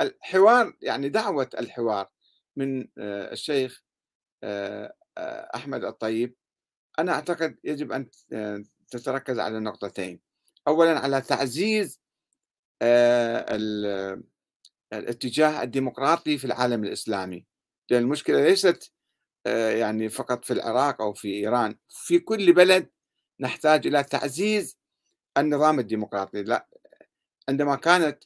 الحوار يعني دعوة الحوار من آه، الشيخ آه، آه، أحمد الطيب أنا أعتقد يجب أن تتركز على نقطتين. أولا على تعزيز الاتجاه الديمقراطي في العالم الإسلامي. لأن المشكلة ليست يعني فقط في العراق أو في إيران. في كل بلد نحتاج إلى تعزيز النظام الديمقراطي. لا عندما كانت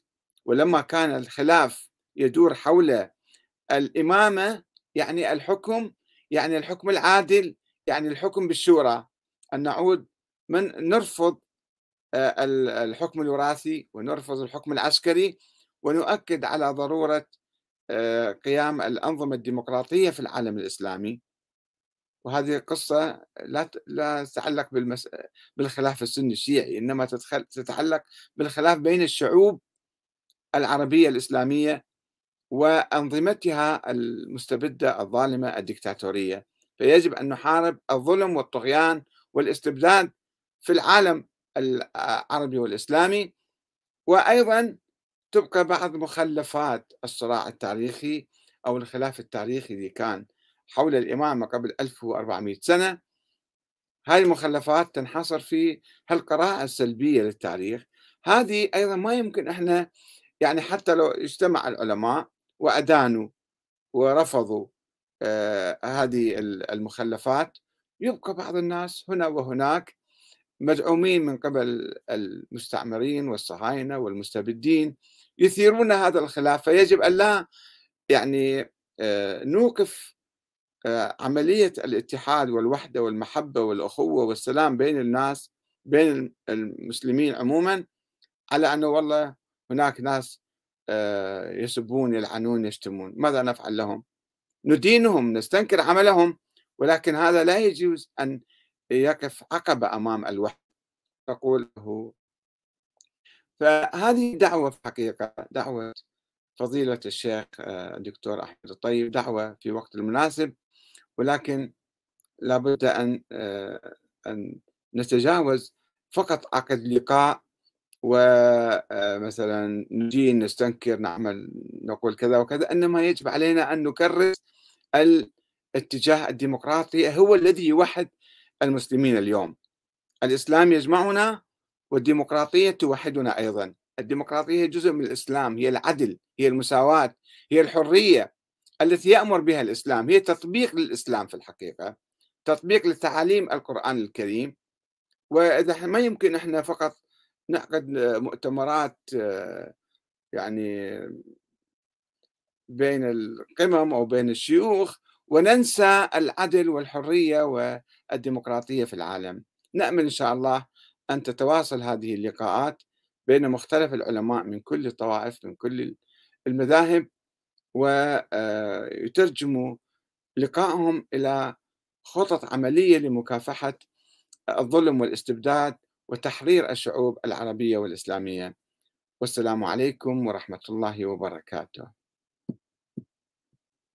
ولما كان الخلاف يدور حول الإمامة يعني الحكم يعني الحكم العادل يعني الحكم بالشورى أن نعود من نرفض آه، الحكم الوراثي ونرفض الحكم العسكري ونؤكد على ضرورة آه، قيام الأنظمة الديمقراطية في العالم الإسلامي وهذه قصة لا لا تتعلق. بالخلاف السني الشيعي إنما تتعلق بالخلاف بين الشعوب العربية الإسلامية وأنظمتها المستبدة الظالمة الدكتاتورية. فيجب أن نحارب الظلم والطغيان والاستبداد في العالم العربي والإسلامي. وأيضا تبقى بعض مخلفات الصراع التاريخي أو الخلاف التاريخي اللي كان حول الإمامة قبل 1400 سنة. هذه المخلفات تنحصر في هالقراءة السلبية للتاريخ. هذه أيضا ما يمكن إحنا يعني حتى لو اجتمع العلماء وأدانوا ورفضوا آه هذه المخلفات يبقى بعض الناس هنا وهناك مدعومين من قبل المستعمرين والصهاينة والمستبدين يثيرون هذا الخلاف. فيجب أن لا يعني آه نوقف آه عملية الاتحاد والوحدة والمحبة والأخوة والسلام بين الناس بين المسلمين عموما على أنه والله هناك ناس آه، يسبون يلعنون يشتمون. ماذا نفعل لهم؟ ندينهم نستنكر عملهم ولكن هذا لا يجوز أن يقف عقبة أمام الوحدة تقول له. فهذه دعوة في الحقيقة دعوة فضيلة الشيخ آه، الدكتور أحمد الطيب دعوة في وقت المناسب. ولكن لابد أن آه، أن نتجاوز فقط عقد لقاء ومثلا آه، نجي نستنكر نعمل نقول كذا وكذا إنما يجب علينا أن نكرس الاتجاه الديمقراطي هو الذي يوحد المسلمين اليوم. الإسلام يجمعنا والديمقراطية توحدنا أيضا. الديمقراطية جزء من الإسلام هي العدل هي المساواة هي الحرية التي يأمر بها الإسلام هي تطبيق للإسلام في الحقيقة تطبيق لتعاليم القرآن الكريم. وإذا ما يمكن إحنا فقط نعقد مؤتمرات يعني بين القمم أو بين الشيوخ وننسى العدل والحرية والديمقراطية في العالم. نأمل إن شاء الله أن تتواصل هذه اللقاءات بين مختلف العلماء من كل الطوائف من كل المذاهب ويترجموا لقائهم إلى خطط عملية لمكافحة الظلم والاستبداد وتحرير الشعوب العربية والإسلامية. والسلام عليكم ورحمة الله وبركاته.